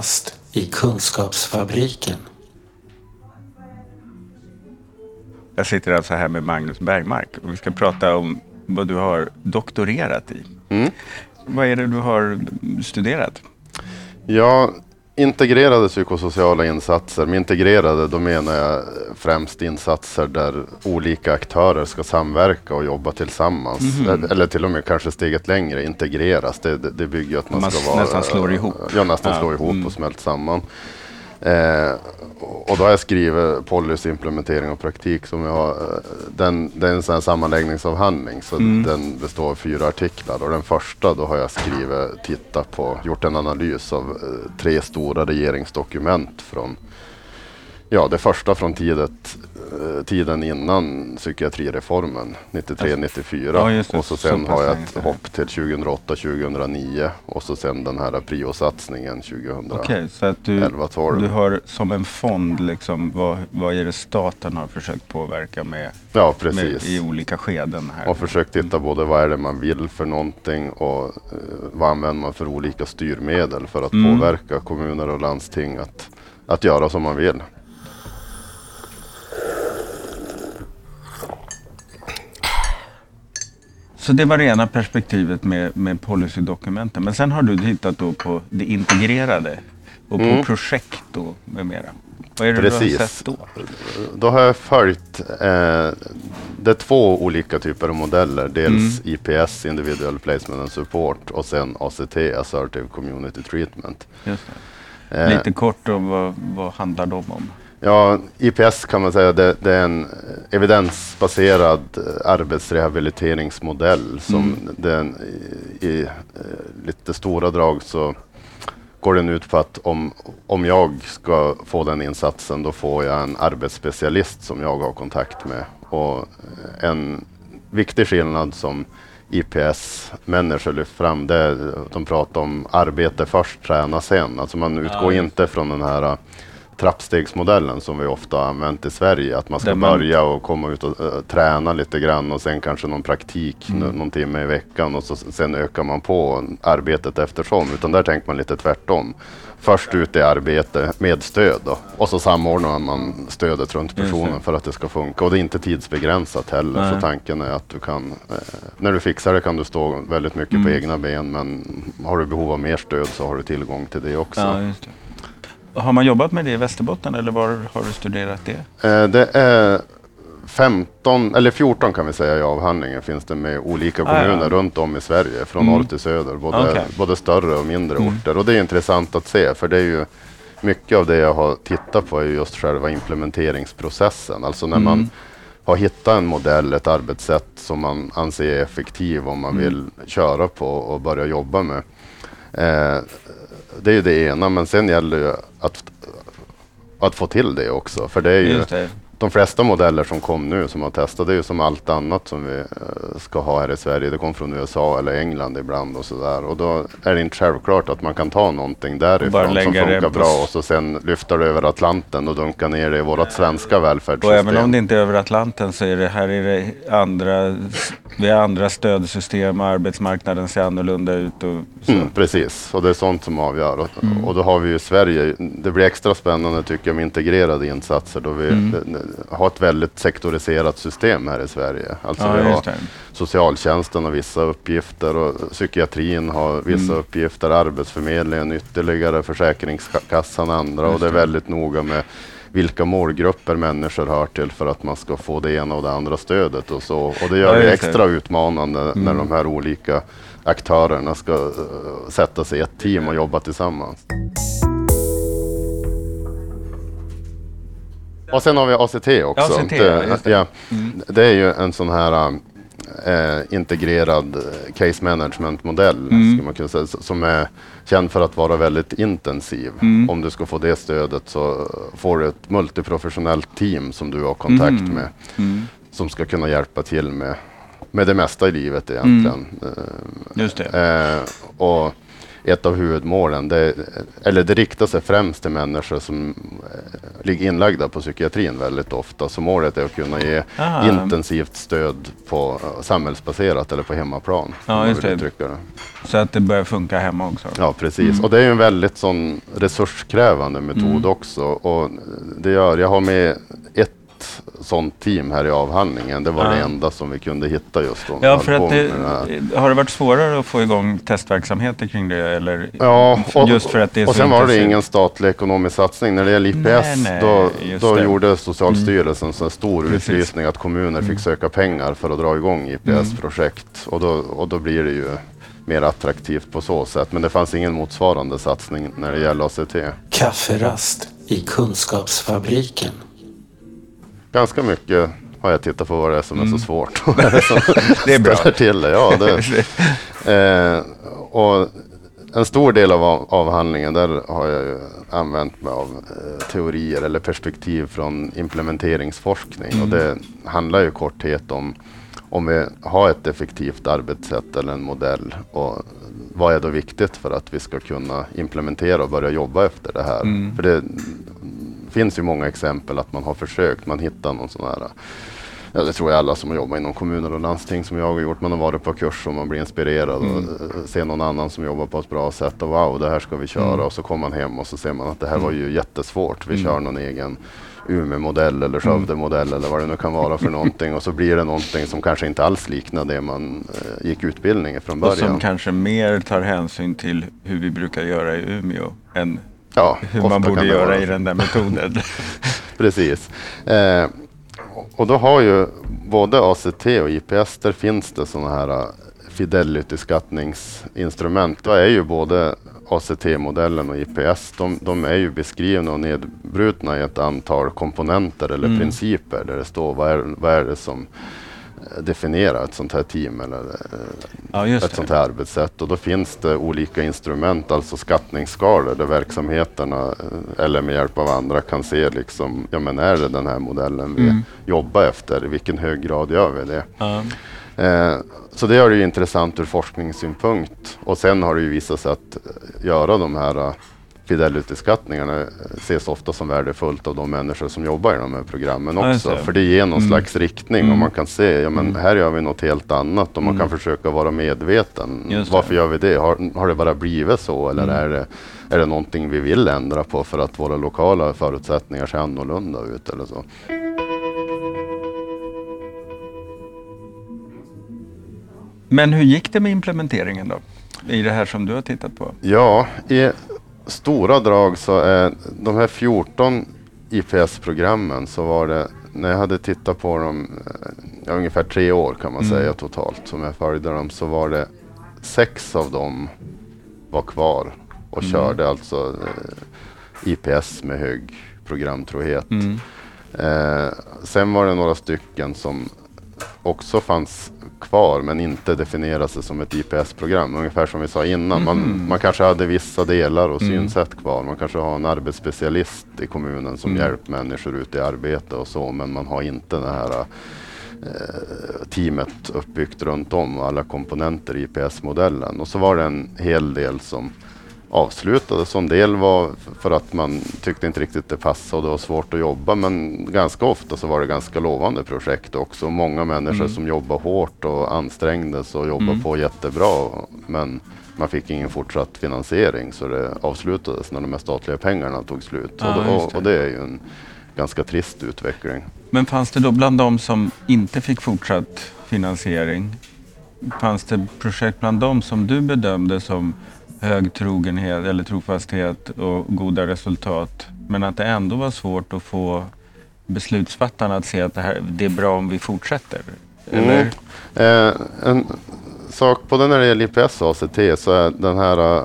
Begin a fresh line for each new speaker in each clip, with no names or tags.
kafferast i Kunskapsfabriken.
Jag sitter alltså här med Magnus Bergmark och vi ska prata om vad du har doktorerat i.
Mm.
Vad är det du har studerat?
Ja, integrerade psykosociala insatser. Med integrerade då menar jag främst insatser där olika aktörer ska samverka och jobba tillsammans.
Mhm.
Eller till och med kanske steget längre, integreras. Det, det, det bygger att man,
Man
ska vara...
nästan slår ihop.
Ja, nästan
Ja,
slår ihop
mm.
och smält samman. Eh, och då har jag skrivit policy, implementering och praktik som jag har. eh, Den, det är en sån här sammanläggningsavhandling så
Mm.
den består av fyra artiklar och den första då har jag skrivit, tittat på, gjort en analys av eh, tre stora regeringsdokument från Ja, det första från tidet, eh, tiden innan psykiatrireformen, 93-94.
Ja,
och så
Så
sen
pass
har jag ett hopp till 2008-2009 och så sen den här priosatsningen 2011-12.
Okej, så att du, du har som en fond liksom, vad, vad är det staten har försökt påverka med,
Ja,
med
precis.
i olika skeden här?
Och försökt titta både vad är det man vill för någonting och eh, vad använder man för olika styrmedel för att
Mm.
påverka kommuner och landsting att, att göra som man vill.
Så det var det ena perspektivet med, med policydokumenten. Men sen har du tittat då på det integrerade och på
Mm.
projekt och med mera. Vad är det du har
Precis.
sett då?
Då har jag följt, eh, det är två olika typer av modeller. Dels
Mm.
IPS, Individual Placement and Support och sen ACT, Assertive Community Treatment. Eh,
Lite kort om vad, vad handlar de om?
Ja, IPS kan man säga det, det är en evidensbaserad eh, arbetsrehabiliteringsmodell som den i, i eh, lite stora drag så går den ut på att om, om jag ska få den insatsen då får jag en arbetsspecialist som jag har kontakt med. Och eh, en viktig skillnad som IPS-människor lyft fram det är de pratar om arbete först, träna sen. Alltså man utgår inte från den här eh, trappstegsmodellen som vi ofta använt i Sverige. Att man ska
man-
börja och komma ut och eh, träna lite grann och sen kanske någon praktik
Mm.
nå- någon timme i veckan och så, sen ökar man på arbetet eftersom. Utan där tänker man lite tvärtom. Först ut i arbete med stöd då. och så samordnar man stödet runt personen för att det ska funka. Och det är inte tidsbegränsat heller.
Nej.
Så tanken är att du kan, eh, när du fixar det kan du stå väldigt mycket
Mm.
på egna ben. Men har du behov av mer stöd så har du tillgång till det också.
Ja. Har man jobbat med det i Västerbotten eller var har du studerat det?
Eh, Det är 15, eller 14 kan vi säga i avhandlingen finns det med olika
Ah, ja.
kommuner runt om i Sverige. Från
Mm.
norr till söder. Både,
Okej.
både större och mindre
Mm.
orter. Och det är intressant att se för det är ju mycket av det jag har tittat på är ju just själva implementeringsprocessen. Alltså när
Mm.
man har hittat en modell, ett arbetssätt som man anser är effektiv om man
Mm.
vill köra på och börja jobba med. Eh, det är ju det ena, men sen gäller det ju att, att få till det också. För det är ju
det
de flesta modeller som kom nu som har testat, det är ju som allt annat som vi eh, ska ha här i Sverige. Det kom från USA eller England ibland och sådär. Och då är det inte självklart att man kan ta någonting därifrån som funkar bra och så sen lyfta det över Atlanten och dunka ner det i vårt svenska
Och
välfärdssystem.
även om det inte är över Atlanten så är det här är det andra, vi har andra stödsystem och arbetsmarknaden ser annorlunda ut. Och så.
Mm, precis, och det är sånt som avgör. Och,
Mm.
och då har vi ju Sverige, det blir extra spännande tycker jag med integrerade insatser då vi
Mm.
Har ett väldigt sektoriserat system här i Sverige. Alltså
Ja,
vi har socialtjänsten har vissa uppgifter och psykiatrin har vissa
Mm.
uppgifter, Arbetsförmedlingen ytterligare, Försäkringskassan andra och
Just
det är väldigt noga med vilka målgrupper människor hör till för att man ska få det ena och det andra stödet och så. Och det gör
Ja,
det extra utmanande när
Mm.
de här olika aktörerna ska eh, sätta sig i ett team och jobba tillsammans. Och sen har vi ACT också.
ACT,
det, ja,
Mm.
det är ju en sån här eh, integrerad eh, case management-modell
Mm.
ska man kunna säga, som är känd för att vara väldigt intensiv.
Mm.
Om du ska få det stödet så får du ett multiprofessionellt team som du har kontakt
Mhm.
med
Mm.
som ska kunna hjälpa till med, med det mesta i livet egentligen.
Mm. Just det.
Eh, och ett av huvudmålen, det, eller det riktar sig främst till människor som eh, ligger inlagda på psykiatrin väldigt ofta. Så målet är att kunna ge
Ah.
intensivt stöd på eh, samhällsbaserat eller på hemmaplan.
Ja, just det. Så att det börjar funka hemma också.
Ja, precis. Och det är en väldigt sån resurskrävande metod också. Och det gör, jag har med ett sånt team här i avhandlingen. Det var
Ja.
det enda som vi kunde hitta just då.
Ja, för att det, har det varit svårare att få igång testverksamheter kring det? Eller
Ja, och,
just för att det är
och
så
sen var det ingen statlig ekonomisk satsning. När det gäller IPS,
Nej, nej,
då, då
det. Mm.
gjorde Socialstyrelsen en sån här stor
Precis. Mm.
utlysning att kommuner fick söka pengar för att dra igång IPS-projekt. Och, då, och då blir det ju mer attraktivt på så sätt. Men det fanns ingen motsvarande satsning när det gäller ACT.
Kafferast i Kunskapsfabriken.
Ganska mycket har jag tittat på vad det är som är så svårt. Vad är det
Mm. Är bra.
till det? Ja, det, Eh, och en stor del av av- avhandlingen där har jag använt mig av eh, teorier eller perspektiv från implementeringsforskning. Och det handlar ju korthet om om vi har ett effektivt arbetssätt eller en modell och vad är då viktigt för att vi ska kunna implementera och börja jobba efter det här. För det finns ju många exempel att man har försökt, man hittar någon sån här Ja, det tror jag alla som har jobbat inom kommuner och landsting som jag har gjort. Man har varit på kurs och man blir inspirerad och eh, ser någon annan som jobbar på ett bra sätt och wow, det här ska vi köra. Och så kommer man hem och så ser man att det här var ju jättesvårt. Vi kör någon egen Umeå-modell eller Skövde-modell eller vad det nu kan vara för någonting. Och så blir det någonting som kanske inte alls liknar det man eh, gick utbildningen från
Och som
början.
kanske mer tar hänsyn till hur vi brukar göra i Umeå än
Ja,
hur man borde göra
vara
i den där metoden.
Precis. Eh, och då har ju både ACT och IPS, där finns det sådana här eh, Fidelity-skattningsinstrument. Då är ju både ACT-modellen och IPS, de, de är ju beskrivna och nedbrutna i ett antal komponenter eller principer där det står vad är, vad är det som eh, definierar ett sånt här team eller eh,
ja,
ett
det.
sånt här arbetssätt. Och då finns det olika instrument, alltså skattningsskalor där verksamheterna eh, eller med hjälp av andra kan se liksom, ja men är det den här modellen vi
Mm.
jobbar efter? I vilken hög grad gör vi det?
Ja.
Eh, så det är ju intressant ur forskningssynpunkt. Och sen har det ju visat sig att eh, göra de här Fidelity-skattningarna eh, ses ofta som värdefullt av de människor som jobbar i de här programmen också. För det ger någon
Mm.
slags riktning och man kan se, ja men här gör vi något helt annat och man kan försöka vara medveten.
Mm. Mm.
Varför gör vi det? Har, har det bara blivit så eller är, det, är det någonting vi vill ändra på för att våra lokala förutsättningar ser annorlunda ut eller så?
Men hur gick det med implementeringen då? I det här som du har tittat på?
Ja, i stora drag så är de här 14 IPS-programmen så var det, när jag hade tittat på dem, eh, ja, ungefär tre år kan man säga totalt som jag följde dem, så var det sex av dem var kvar och körde alltså eh, IPS med hög programtrohet. Eh, sen var det några stycken som också fanns kvar men inte definierade sig som ett IPS-program. Ungefär som vi sa innan. Man, man kanske hade vissa delar och synsätt kvar. Man kanske har en arbetsspecialist i kommunen som hjälper människor ut i arbete och så. Men man har inte det här eh, teamet uppbyggt runt om alla komponenter i IPS-modellen. Och så var det en hel del som avslutades. En del var för att man tyckte inte riktigt det passade och det var svårt att jobba. Men ganska ofta så var det ganska lovande projekt också. Många människor som jobbar hårt och ansträngdes och jobbade på jättebra. Men man fick ingen fortsatt finansiering så det avslutades när de här statliga pengarna tog slut.
Ja,
och, det,
just
och,
det.
och det är ju en ganska trist utveckling.
Men fanns det då bland de som inte fick fortsatt finansiering, fanns det projekt bland dem som du bedömde som hög trogenhet eller trofasthet och goda resultat, men att det ändå var svårt att få beslutsfattarna att se att det, här, det är bra om vi fortsätter? Eller?
Eh, en sak både när det gäller IPS och ACT så är den här, eh,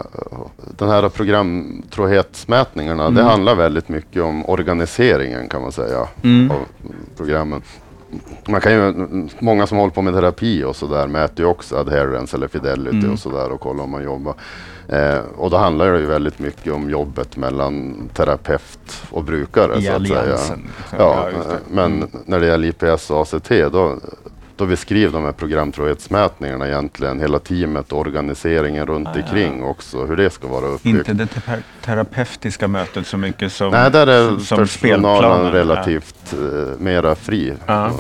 den här programtrohetsmätningarna, det handlar väldigt mycket om organiseringen kan man säga av programmen. Man kan ju, många som håller på med terapi och sådär mäter ju också adherence eller fidelity och sådär och kollar om man jobbar. Eh, och då handlar det ju väldigt mycket om jobbet mellan terapeut och brukare
I
så att säga.
alliansen, liksom.
Ja,
Ja, det.
men när det gäller IPS och ACT då då beskriver de här programtrohetsmätningarna egentligen hela teamet och organiseringen runt
Ah, ja.
omkring också, hur det ska vara uppbyggt.
Inte det te- terapeutiska mötet så mycket som,
Nej, där är
som, som
personalen relativt eh, mera fri.
Ja.
Eh,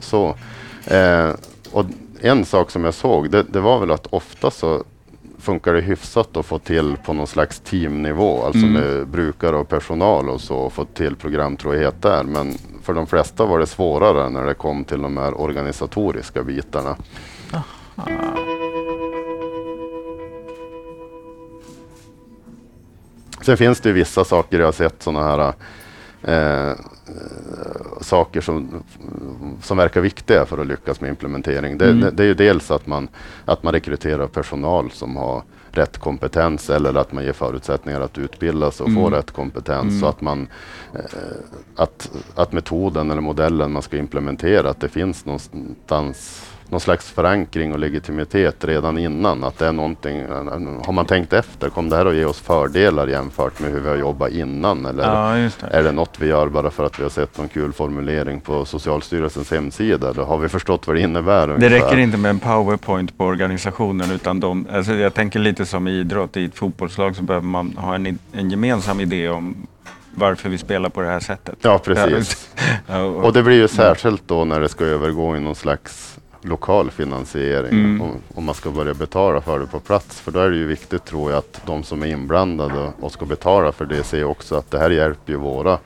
Så. Eh, och en sak som jag såg, det, det var väl att ofta så funkar det hyfsat att få till på någon slags teamnivå, alltså
Mm.
med brukare och personal och så, och få till programtrohet där. Men för de flesta var det svårare när det kom till de här organisatoriska bitarna. Sen finns det vissa saker jag har sett sådana här eh, saker som, som verkar viktiga för att lyckas med implementering. Det,
Mm.
det, är ju dels att man, att man rekryterar personal som har rätt kompetens eller att man ger förutsättningar att utbilda sig och få
Mm.
rätt kompetens.
Mm.
Så att, man, eh, att, att metoden eller modellen man ska implementera, att det finns någonstans någon slags förankring och legitimitet redan innan. Att det är någonting, har man tänkt efter, kommer det här att ge oss fördelar jämfört med hur vi har jobbat innan? Eller
Ja, det.
är det något vi gör bara för att vi har sett någon kul formulering på Socialstyrelsens hemsida? Eller har vi förstått vad det innebär?
Det
ungefär?
räcker inte med en powerpoint på organisationen utan de, alltså jag tänker lite som i idrott, i ett fotbollslag så behöver man ha en, en gemensam idé om varför vi spelar på det här sättet.
Ja, precis.
Och
det blir ju särskilt då när det ska övergå i någon slags lokal finansiering
Mm.
om, om man ska börja betala för det på plats. För då är det ju viktigt tror jag att de som är inblandade och ska betala för det ser också att det här hjälper ju våra,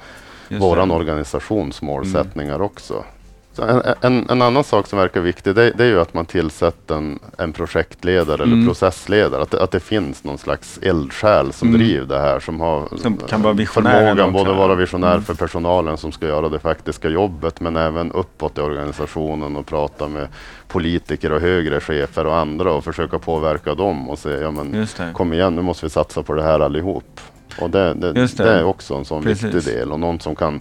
just
våran
det.
organisations målsättningar också. En, en, en annan sak som verkar viktig det, det är ju att man tillsätter en, en projektledare eller
Mm.
processledare. Att det, att det finns någon slags eldsjäl som
Mm.
driver det här. Som har
Som kan vara
förmågan både vara visionär
Mm.
för personalen som ska göra det faktiska jobbet men även uppåt i organisationen och prata med politiker och högre chefer och andra och försöka påverka dem och säga ja men kom igen nu måste vi satsa på det här allihop. Och det, det, det.
det.
är också en sån
Precis.
viktig del och någon som kan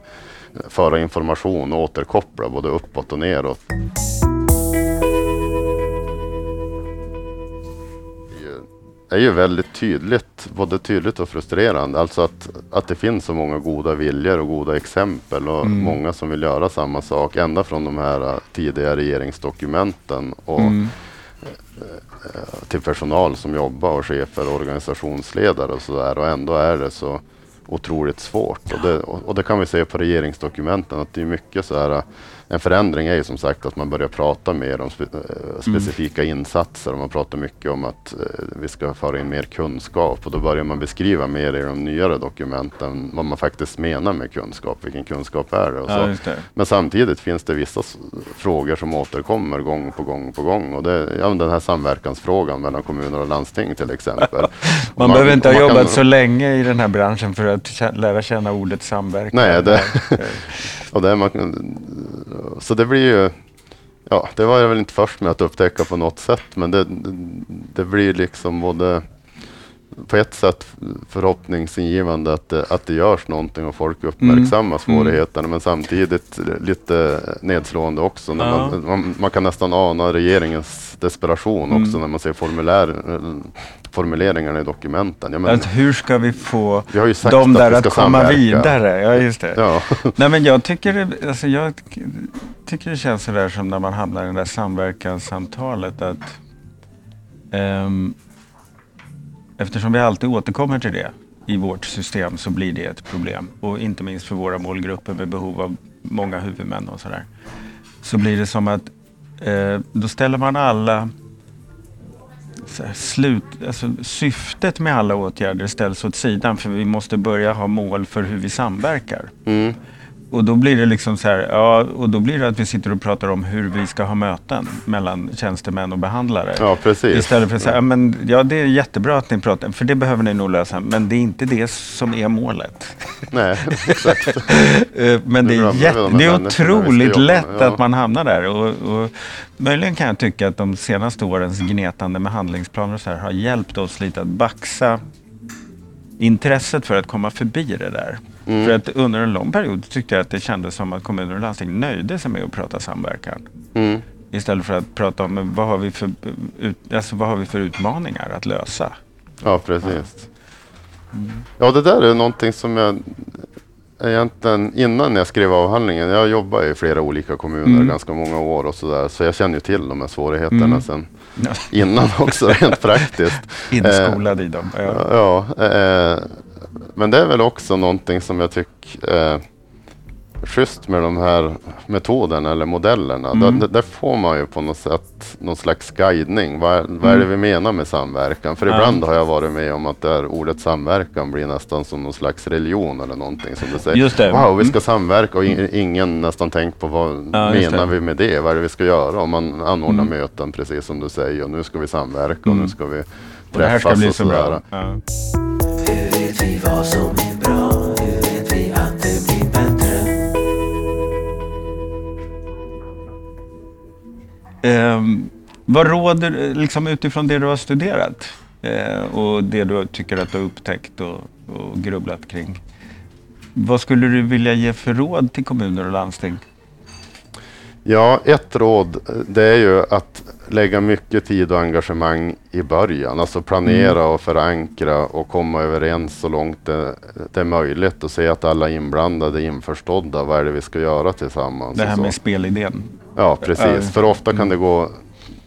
föra information och återkoppla både uppåt och neråt. Det är ju väldigt tydligt, både tydligt och frustrerande. Alltså att, att det finns så många goda viljor och goda exempel och
Mm.
många som vill göra samma sak ända från de här eh, tidiga regeringsdokumenten och
Mm.
till personal som jobbar och chefer och organisationsledare och sådär och ändå är det så otroligt svårt. Och det, och, och det kan vi se på regeringsdokumenten att det är mycket så här en förändring är ju som sagt att man börjar prata mer om spe, eh, specifika insatser och man pratar mycket om att eh, vi ska föra in mer kunskap och då börjar man beskriva mer i de nyare dokumenten vad man faktiskt menar med kunskap, vilken kunskap är det och så.
Ja, det.
Men samtidigt finns det vissa frågor som återkommer gång på gång på gång. Och det, ja, den här samverkansfrågan mellan kommuner och landsting till exempel.
Man,
Och
behöver inte ha
man
jobbat
kan-
så länge i den här branschen för att lära känna ordet samverkan.
Nej, det- Och det, man, så det blir ju, ja, det var jag väl inte först med att upptäcka på något sätt, men det, det blir liksom både på ett sätt förhoppningsingivande att det, att det görs någonting och folk uppmärksammar svårigheterna, men samtidigt lite nedslående också. När
Ja.
man, man, man kan nästan ana regeringens desperation också
Mm.
när man ser formulär, formuleringarna i dokumenten. Ja, men,
Att hur ska vi få
vi har att
där att
ska
komma
samverka.
vidare? Ja, just det.
Ja.
Nej, men jag tycker, alltså, jag tycker det känns sådär som när man hamnar i det där samverkanssamtalet att ehm, eftersom vi alltid återkommer till det i vårt system så blir det ett problem. Och inte minst för våra målgrupper med behov av många huvudmän och sådär. Så blir det som att eh, då ställer man alla Eh, slut, alltså, syftet med alla åtgärder ställs åt sidan för vi måste börja ha mål för hur vi samverkar.
Mm.
Och då blir det liksom så här, ja, och då blir det att vi sitter och pratar om hur vi ska ha möten mellan tjänstemän och behandlare.
ja, precis.
Istället för att säga, ja, men, ja det är jättebra att ni pratar, för det behöver ni nog lösa, men det är inte det som är målet.
Nej, exakt.
Eh, men det är, jätte, det är otroligt lätt att man hamnar där. Och, och, möjligen kan jag tycka att de senaste årens gnetande med handlingsplaner och så här har hjälpt oss lite att baxa intresset för att komma förbi det där.
Mm.
För att under en lång period tyckte jag att det kändes som att kommuner och landsting nöjde sig med att prata samverkan.
Mm.
Istället för att prata om vad har vi för, ut, alltså, vad har vi för utmaningar att lösa.
Ja, precis. Ja, det där är någonting som jag egentligen innan jag skrev avhandlingen, jag jobbar i flera olika kommuner
Mm.
ganska många år och sådär, så jag känner ju till de här svårigheterna
Mm.
sen innan också rent praktiskt.
Inskolad i dem. Ja.
Ja, eh, men det är väl också någonting som jag tycker är schysst med de här metoderna eller modellerna.
Mm.
Där, där får man ju på något sätt någon slags guidning. Vad, vad är det vi menar med samverkan? För
Mm.
Ibland har jag varit med om att där ordet samverkan blir nästan som någon slags religion eller någonting som du säger.
Just det.
Wow, vi
Mm.
ska samverka och in, ingen nästan tänkt på vad
Ja,
menar
det.
vi med det? Vad är det vi ska göra? Om man anordnar
Mm.
möten precis som du säger och nu ska vi samverka och
Mm.
nu ska vi
Och det här ska
träffas
bli
och
så
sådär.
bra. Ja.
Vi vad som är bra? Hur vet vi att det blir bättre?
Ehm, vad råder, liksom utifrån det du har studerat eh, och det du tycker att du har upptäckt och, och grubblat kring. Vad skulle du vilja ge för råd till kommuner och landsting?
Ja, ett råd det är ju att lägga mycket tid och engagemang i början. Alltså planera och förankra och komma överens så långt det, det är möjligt och se att alla inblandade är införstådda. Vad är det vi ska göra tillsammans?
Det här med spelidén.
Ja,
Ja.
precis. För ofta kan det gå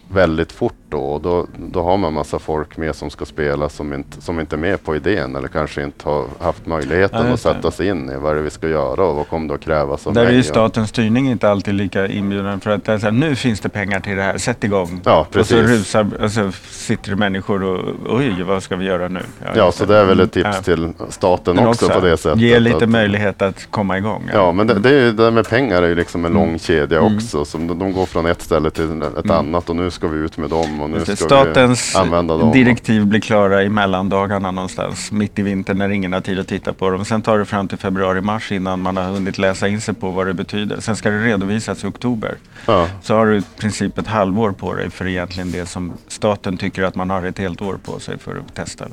väldigt fort då och då, då har man massa folk med som ska spela som inte, som inte är med på idén eller kanske inte har haft möjligheten
Ja,
att sätta sig in i vad är det vi ska göra och vad kommer det att krävas av
Där är
mig
ju
och-
statens styrning inte alltid lika inbjudande för att är här, nu finns det pengar till det här, sätt igång.
Ja,
och så
precis.
rusar, alltså, sitter det människor och oj, vad ska vi göra nu?
Ja,
just
så det är väl ett
Mm,
tips
ja.
till staten
Men
också, på det sättet.
Ge lite
att-
möjlighet att komma igång.
Ja, men det, det, är ju, det där med pengar är ju liksom en
Mm.
lång kedja
Mm.
också. Som de, de går från ett ställe till ett
Mm.
annat och nu ska vi ut med dem och nu
det,
ska
Statens
vi använda dem.
direktiv blir klara i mellandagarna någonstans, mitt i vintern när ingen har tid att titta på dem. Sen tar det fram till februari-mars innan man har hunnit läsa in sig på vad det betyder. Sen ska det redovisas i oktober.
Ja,
Så har du i princip ett halvår på dig för egentligen det som staten tycker att man har ett helt år på sig för att testa.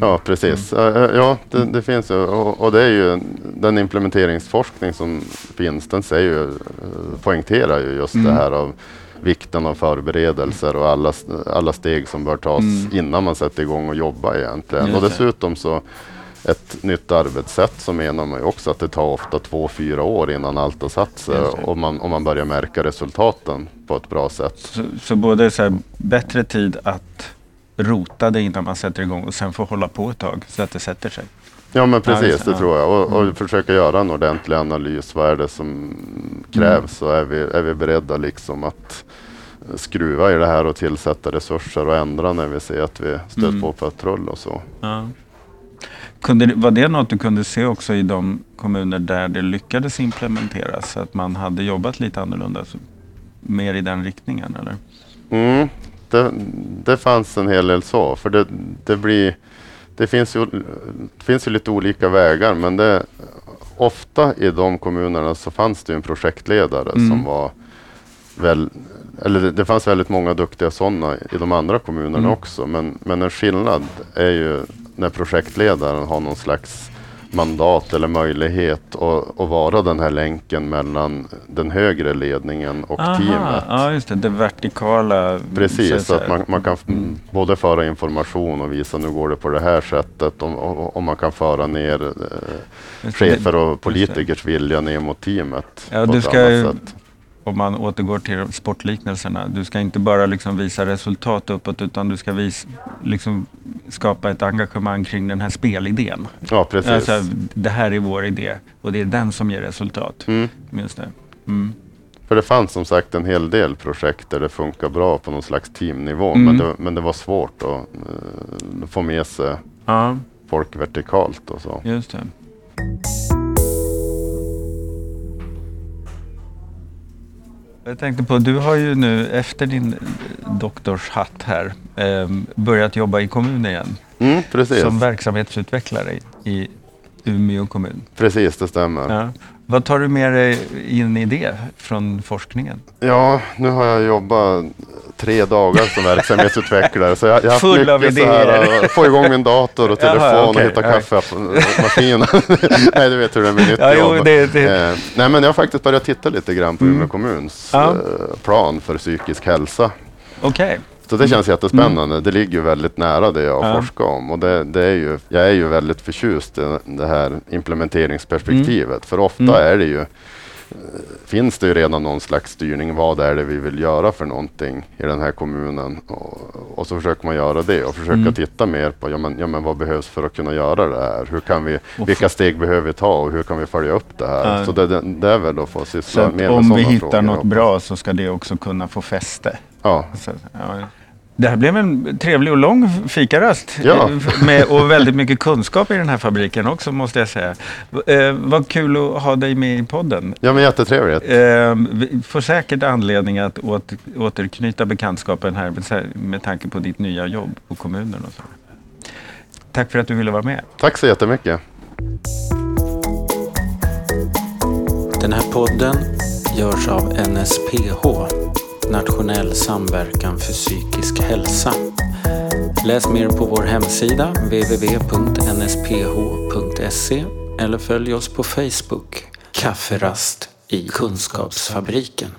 ja, precis.
Mm.
Ja, det, det finns ju och, och det är ju den implementeringsforskning som finns. Den säger ju, eh, poängterar ju just
Mm.
det här av vikten av förberedelser och alla, alla steg som bör tas
Mm.
innan man sätter igång och jobba egentligen.
Just
och dessutom så ett nytt arbetssätt så menar man ju också att det tar ofta två, fyra år innan allt har satt sig och man, och man börjar märka resultaten på ett bra sätt.
Så, så både så här, bättre tid att rota det innan man sätter igång och sen få hålla på ett tag så att det sätter sig.
Ja men precis,
det,
tror jag. Och,
Mm.
och försöka göra en ordentlig analys. Vad är det som krävs? Och är vi, är vi beredda liksom att skruva i det här och tillsätta resurser och ändra när vi ser att vi stött
Mm.
på patrull och så.
Ja. Kunde, var det något du kunde se också i de kommuner där det lyckades implementeras? Att man hade jobbat lite annorlunda? Mer i den riktningen eller?
Mm, det, det fanns en hel del så. För det, det, blir, det, finns ju, det finns ju lite olika vägar. Men det, ofta i de kommunerna så fanns det en projektledare
Mm.
som var väl, eller det, det fanns väldigt många duktiga sådana i de andra kommunerna
Mm.
också. Men, men en skillnad är ju när projektledaren har någon slags mandat eller möjlighet att, att vara den här länken mellan den högre ledningen och teamet.
Ja, just det. Det vertikala.
Precis, så att man, man kan
Mm.
både föra information och visa nu går det på det här sättet. Och, och, och man kan föra ner eh,
det.
chefer och politikers vilja ner mot teamet.
Ja,
ett
ska. Om man återgår till sportliknelserna. Du ska inte bara liksom visa resultat uppåt utan du ska vis, liksom skapa ett engagemang kring den här spelidén.
Ja, precis.
Alltså, det här är vår idé och det är den som ger resultat.
Mm.
Just det. Mm.
För det fanns som sagt en hel del projekt där det funkar bra på någon slags teamnivå.
Mm.
Men, det, men det var svårt att eh, få med sig
Ja,
folk vertikalt och så.
just det. Jag tänkte på, du har ju nu efter din doktorshatt här eh, börjat jobba i kommun igen.
Mm, precis.
Som verksamhetsutvecklare i, i Umeå kommun.
precis, det stämmer.
Ja. Vad tar du med dig in i det från forskningen?
Ja, nu har jag jobbat tre dagar som verksamhetsutvecklare. Så jag, jag har
Full av idéer.
att få igång min dator och
Jaha,
telefon
okej,
och hitta kaffemaskinen. Nej, du vet hur det är med nytt
Ja, jo,
jobb.
det- det-
Eh, nej, men jag har faktiskt börjat titta lite grann på
Mm.
Umeå kommuns
Ja.
eh, plan för psykisk hälsa.
Okej.
Så det känns jättespännande. Det ligger ju väldigt nära det jag
Ja.
forskat om. Och det, det är ju, jag är ju väldigt förtjust i det här implementeringsperspektivet. För ofta
Mm.
är det ju, finns det ju redan någon slags styrning. Vad är det vi vill göra för någonting i den här kommunen? Och, och så försöker man göra det och försöka
Mm.
titta mer på ja, men, ja, men vad behövs för att kunna göra det här? Hur kan vi, vilka steg behöver vi ta och hur kan vi följa upp det här?
Ja.
Så det, det, det är väl att få syssla mer med
om vi
sådana
hittar
frågor.
något bra så ska det också kunna få fäste.
Ja,
Så, ja. Det här blev en trevlig och lång fikarast.
Ja.
eh, Med, och väldigt mycket kunskap i den här fabriken också måste jag säga. Eh, vad kul att ha dig med i podden.
ja men jättetrevligt.
Eh, vi får säkert anledning att åter, återknyta bekantskapen här med, med tanke på ditt nya jobb på kommunen och så. Tack för att du ville vara med.
Tack så jättemycket.
Den här podden görs av NSPH, Nationell samverkan för psykisk hälsa. Läs mer på vår hemsida www.nsph.se eller följ oss på Facebook, Kafferast i Kunskapsfabriken.